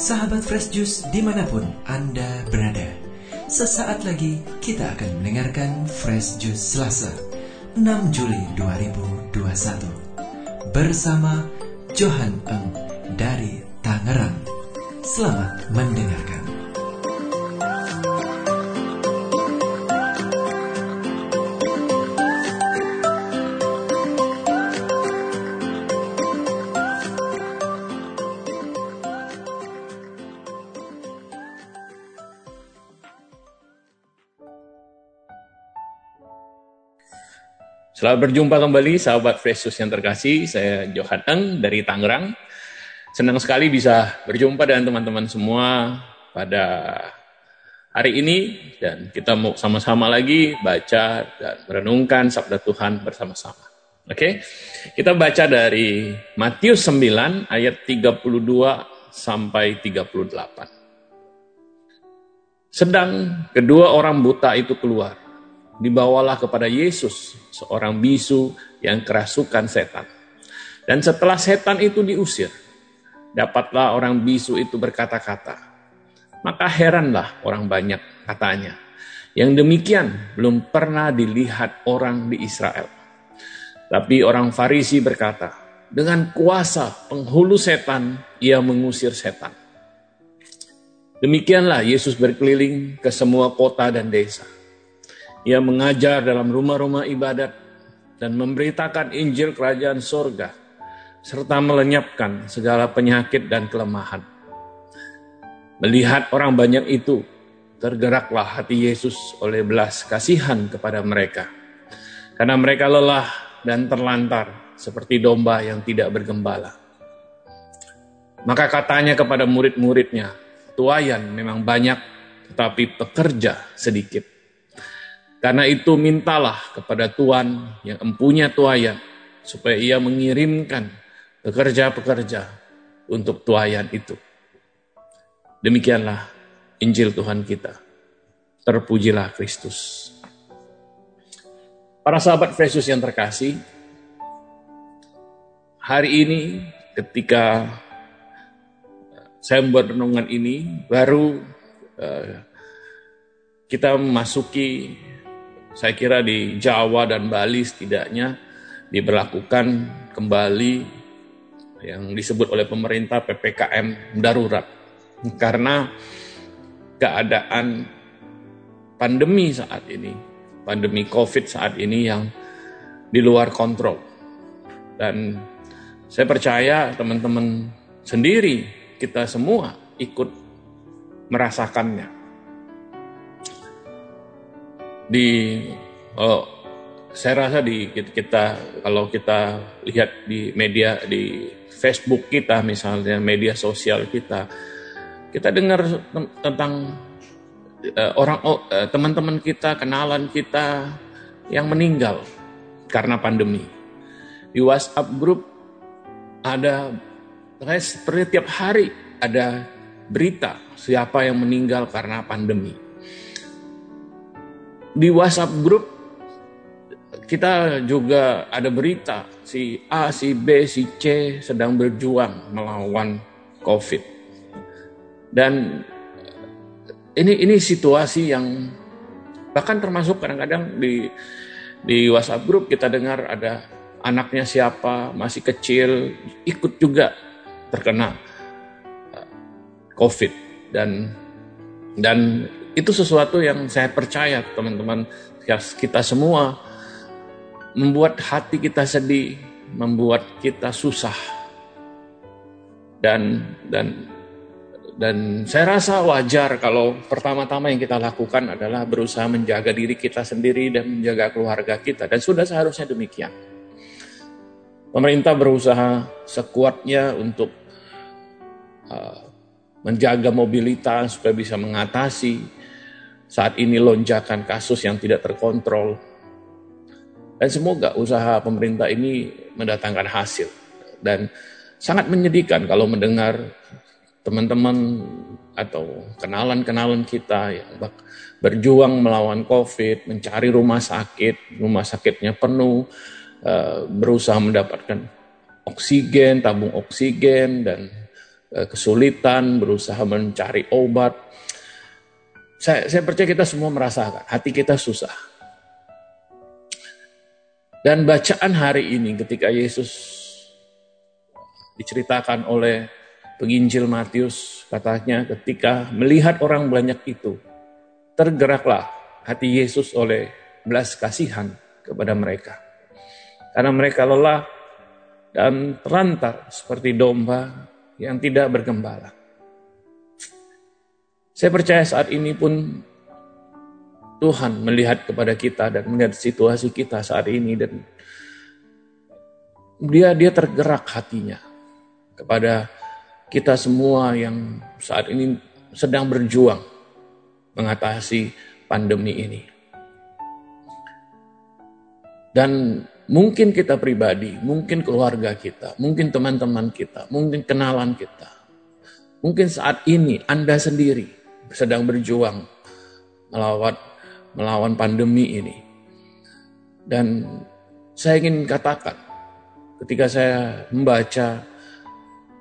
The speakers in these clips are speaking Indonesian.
Sahabat Fresh Juice di mana pun Anda berada. Sesaat lagi kita akan mendengarkan Fresh Juice Selasa 6 Juli 2021 Bersama Johan Eng dari Tangerang. Selamat mendengarkan Selamat berjumpa kembali sahabat Fresus yang terkasih. Saya Johan Eng dari Tangerang. Senang sekali bisa berjumpa dengan teman-teman semua pada hari ini dan kita mau sama-sama lagi baca dan merenungkan sabda Tuhan bersama-sama. Oke. Kita baca dari Matius 9 ayat 32 sampai 38. Sedang kedua orang buta itu keluar dibawalah kepada Yesus, seorang bisu yang kerasukan setan. Dan setelah setan itu diusir, dapatlah orang bisu itu berkata-kata. Maka heranlah orang banyak katanya. Yang demikian belum pernah dilihat orang di Israel. Tapi orang Farisi berkata, dengan kuasa penghulu setan, ia mengusir setan. Demikianlah Yesus berkeliling ke semua kota dan desa ia mengajar dalam rumah-rumah ibadat dan memberitakan Injil Kerajaan Sorga, serta melenyapkan segala penyakit dan kelemahan. Melihat orang banyak itu, tergeraklah hati Yesus oleh belas kasihan kepada mereka. Karena mereka lelah dan terlantar seperti domba yang tidak bergembala. Maka katanya kepada murid-muridnya, tuayan memang banyak, tetapi pekerja sedikit. Karena itu mintalah kepada Tuhan yang empunya tuayan supaya ia mengirimkan pekerja-pekerja untuk tuayan itu. Demikianlah Injil Tuhan kita. Terpujilah Kristus. Para sahabat Yesus yang terkasih, hari ini ketika saya membuat renungan ini, baru uh, kita memasuki saya kira di Jawa dan Bali setidaknya diberlakukan kembali yang disebut oleh pemerintah PPKM darurat karena keadaan pandemi saat ini, pandemi COVID saat ini yang di luar kontrol. Dan saya percaya teman-teman sendiri, kita semua ikut merasakannya di oh, saya rasa di kita kalau kita lihat di media di Facebook kita misalnya media sosial kita kita dengar tentang uh, orang oh, uh, teman-teman kita kenalan kita yang meninggal karena pandemi. Di WhatsApp grup ada seperti tiap hari ada berita siapa yang meninggal karena pandemi di WhatsApp grup kita juga ada berita si A, si B, si C sedang berjuang melawan COVID. Dan ini ini situasi yang bahkan termasuk kadang-kadang di di WhatsApp grup kita dengar ada anaknya siapa masih kecil ikut juga terkena uh, COVID dan dan itu sesuatu yang saya percaya teman-teman kita semua membuat hati kita sedih, membuat kita susah. Dan dan dan saya rasa wajar kalau pertama-tama yang kita lakukan adalah berusaha menjaga diri kita sendiri dan menjaga keluarga kita dan sudah seharusnya demikian. Pemerintah berusaha sekuatnya untuk uh, menjaga mobilitas supaya bisa mengatasi saat ini lonjakan kasus yang tidak terkontrol. Dan semoga usaha pemerintah ini mendatangkan hasil. Dan sangat menyedihkan kalau mendengar teman-teman atau kenalan-kenalan kita yang berjuang melawan COVID, mencari rumah sakit, rumah sakitnya penuh, eh, berusaha mendapatkan oksigen, tabung oksigen, dan eh, kesulitan, berusaha mencari obat. Saya, saya percaya kita semua merasakan, hati kita susah. Dan bacaan hari ini ketika Yesus diceritakan oleh penginjil Matius, katanya ketika melihat orang banyak itu, tergeraklah hati Yesus oleh belas kasihan kepada mereka. Karena mereka lelah dan terantar seperti domba yang tidak bergembala. Saya percaya saat ini pun Tuhan melihat kepada kita dan melihat situasi kita saat ini dan dia dia tergerak hatinya kepada kita semua yang saat ini sedang berjuang mengatasi pandemi ini. Dan mungkin kita pribadi, mungkin keluarga kita, mungkin teman-teman kita, mungkin kenalan kita. Mungkin saat ini Anda sendiri sedang berjuang melawan melawan pandemi ini. Dan saya ingin katakan, ketika saya membaca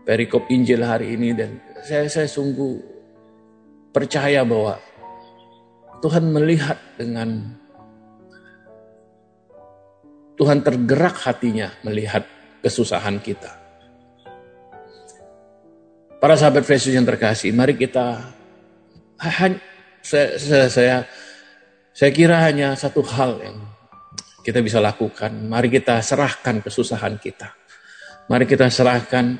perikop Injil hari ini dan saya, saya sungguh percaya bahwa Tuhan melihat dengan Tuhan tergerak hatinya melihat kesusahan kita. Para sahabat Yesus yang terkasih, mari kita saya, saya, saya saya kira hanya satu hal yang kita bisa lakukan. Mari kita serahkan kesusahan kita. Mari kita serahkan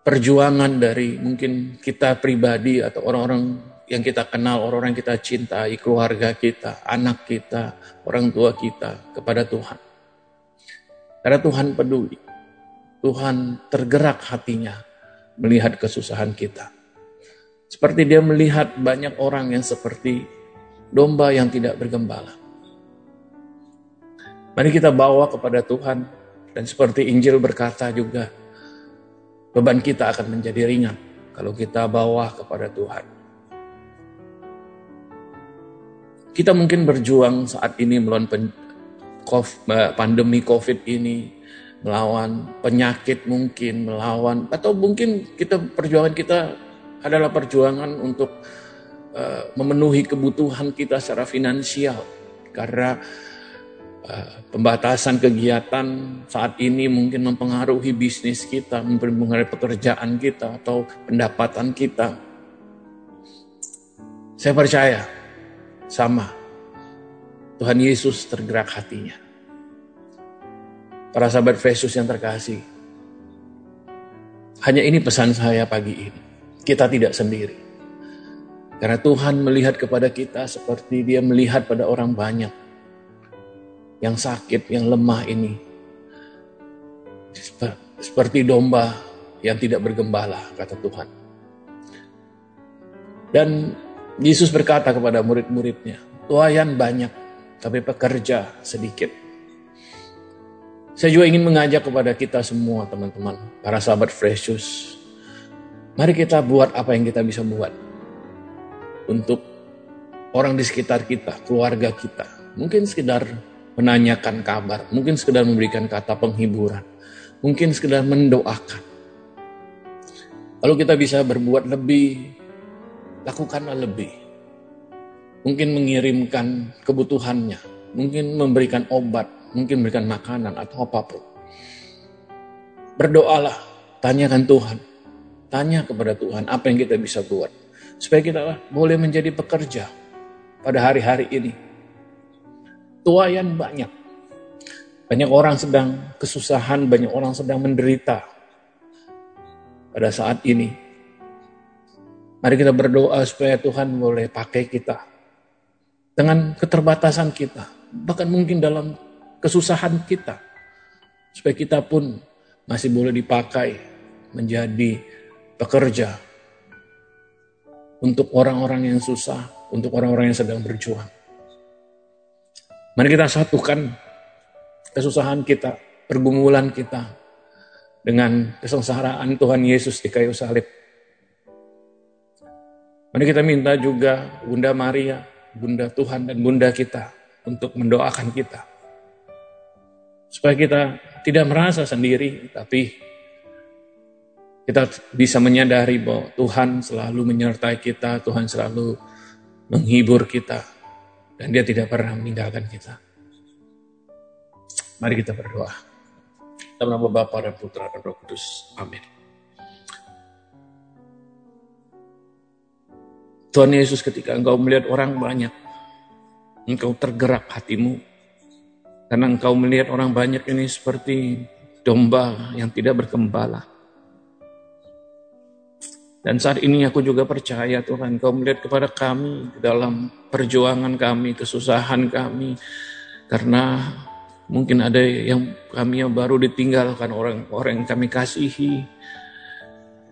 perjuangan dari mungkin kita pribadi atau orang-orang yang kita kenal, orang-orang kita cintai, keluarga kita, anak kita, orang tua kita kepada Tuhan. Karena Tuhan peduli. Tuhan tergerak hatinya melihat kesusahan kita. Seperti dia melihat banyak orang yang seperti domba yang tidak bergembala. Mari kita bawa kepada Tuhan dan seperti Injil berkata juga beban kita akan menjadi ringan kalau kita bawa kepada Tuhan. Kita mungkin berjuang saat ini melawan pandemi COVID ini, melawan penyakit mungkin, melawan atau mungkin kita perjuangan kita adalah perjuangan untuk Eh, memenuhi kebutuhan kita secara finansial karena uh, pembatasan kegiatan saat ini mungkin mempengaruhi bisnis kita, mempengaruhi pekerjaan kita atau pendapatan kita. Saya percaya sama Tuhan Yesus tergerak hatinya. Para sahabat Yesus yang terkasih, hanya ini pesan saya pagi ini. Kita tidak sendiri. Karena Tuhan melihat kepada kita seperti dia melihat pada orang banyak. Yang sakit, yang lemah ini. Seperti domba yang tidak bergembala, kata Tuhan. Dan Yesus berkata kepada murid-muridnya, Tuayan banyak, tapi pekerja sedikit. Saya juga ingin mengajak kepada kita semua teman-teman, para sahabat Precious. Mari kita buat apa yang kita bisa buat untuk orang di sekitar kita, keluarga kita. Mungkin sekedar menanyakan kabar, mungkin sekedar memberikan kata penghiburan, mungkin sekedar mendoakan. Kalau kita bisa berbuat lebih, lakukanlah lebih. Mungkin mengirimkan kebutuhannya, mungkin memberikan obat, mungkin memberikan makanan atau apa pun. Berdoalah, tanyakan Tuhan. Tanya kepada Tuhan apa yang kita bisa buat supaya kita boleh menjadi pekerja pada hari-hari ini. Tuayan banyak. Banyak orang sedang kesusahan, banyak orang sedang menderita pada saat ini. Mari kita berdoa supaya Tuhan boleh pakai kita dengan keterbatasan kita, bahkan mungkin dalam kesusahan kita, supaya kita pun masih boleh dipakai menjadi pekerja untuk orang-orang yang susah, untuk orang-orang yang sedang berjuang. Mari kita satukan kesusahan kita, pergumulan kita dengan kesengsaraan Tuhan Yesus di kayu salib. Mari kita minta juga Bunda Maria, Bunda Tuhan dan Bunda kita untuk mendoakan kita. Supaya kita tidak merasa sendiri, tapi kita bisa menyadari bahwa Tuhan selalu menyertai kita, Tuhan selalu menghibur kita, dan dia tidak pernah meninggalkan kita. Mari kita berdoa. Dalam nama Bapa dan Putra dan Roh Kudus. Amin. Tuhan Yesus ketika engkau melihat orang banyak, engkau tergerak hatimu. Karena engkau melihat orang banyak ini seperti domba yang tidak bergembala. Dan saat ini aku juga percaya Tuhan kau melihat kepada kami dalam perjuangan kami, kesusahan kami. Karena mungkin ada yang kami yang baru ditinggalkan orang-orang yang kami kasihi.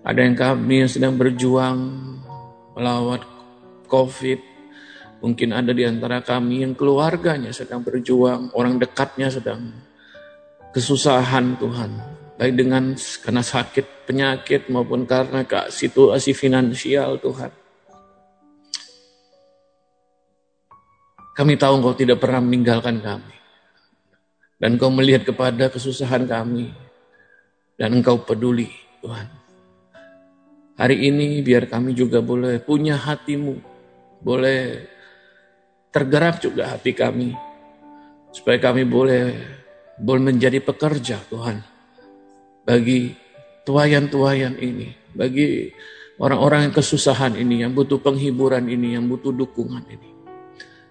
Ada yang kami yang sedang berjuang melawan COVID. Mungkin ada di antara kami yang keluarganya sedang berjuang, orang dekatnya sedang kesusahan Tuhan. Baik dengan karena sakit, penyakit maupun karena kak, situasi finansial Tuhan. Kami tahu Engkau tidak pernah meninggalkan kami. Dan Engkau melihat kepada kesusahan kami. Dan Engkau peduli Tuhan. Hari ini biar kami juga boleh punya hatimu. Boleh tergerak juga hati kami. Supaya kami boleh boleh menjadi pekerja Tuhan bagi tuayan-tuayan ini, bagi orang-orang yang kesusahan ini, yang butuh penghiburan ini, yang butuh dukungan ini.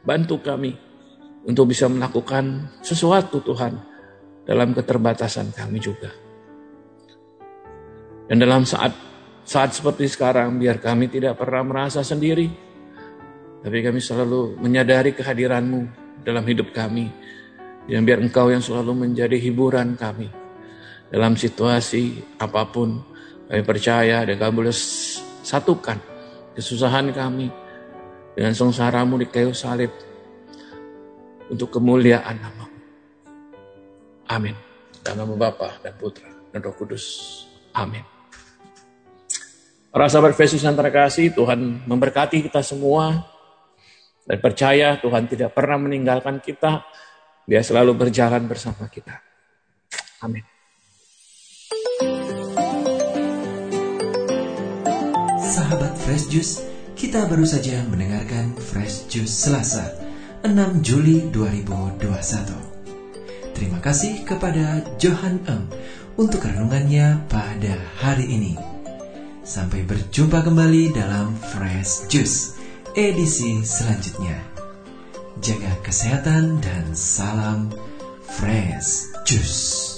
Bantu kami untuk bisa melakukan sesuatu Tuhan dalam keterbatasan kami juga. Dan dalam saat saat seperti sekarang, biar kami tidak pernah merasa sendiri, tapi kami selalu menyadari kehadiranmu dalam hidup kami, dan biar engkau yang selalu menjadi hiburan kami. Dalam situasi apa pun, kami percaya dan kami boleh satukan kesusahan kami dengan sengsaramu di kayu salib untuk kemuliaan nama. Amin. Dalam nama Bapa dan Putra dan Roh Kudus. Amin. Para sahabat Yesus yang terkasih, Tuhan memberkati kita semua dan percaya Tuhan tidak pernah meninggalkan kita dia selalu berjalan bersama kita. Amin. Fresh Juice, kita baru saja mendengarkan Fresh Juice Selasa, 6 Juli 2021. Terima kasih kepada Johan Em untuk renungannya pada hari ini. Sampai berjumpa kembali dalam Fresh Juice edisi selanjutnya jaga kesehatan dan salam fresh juice.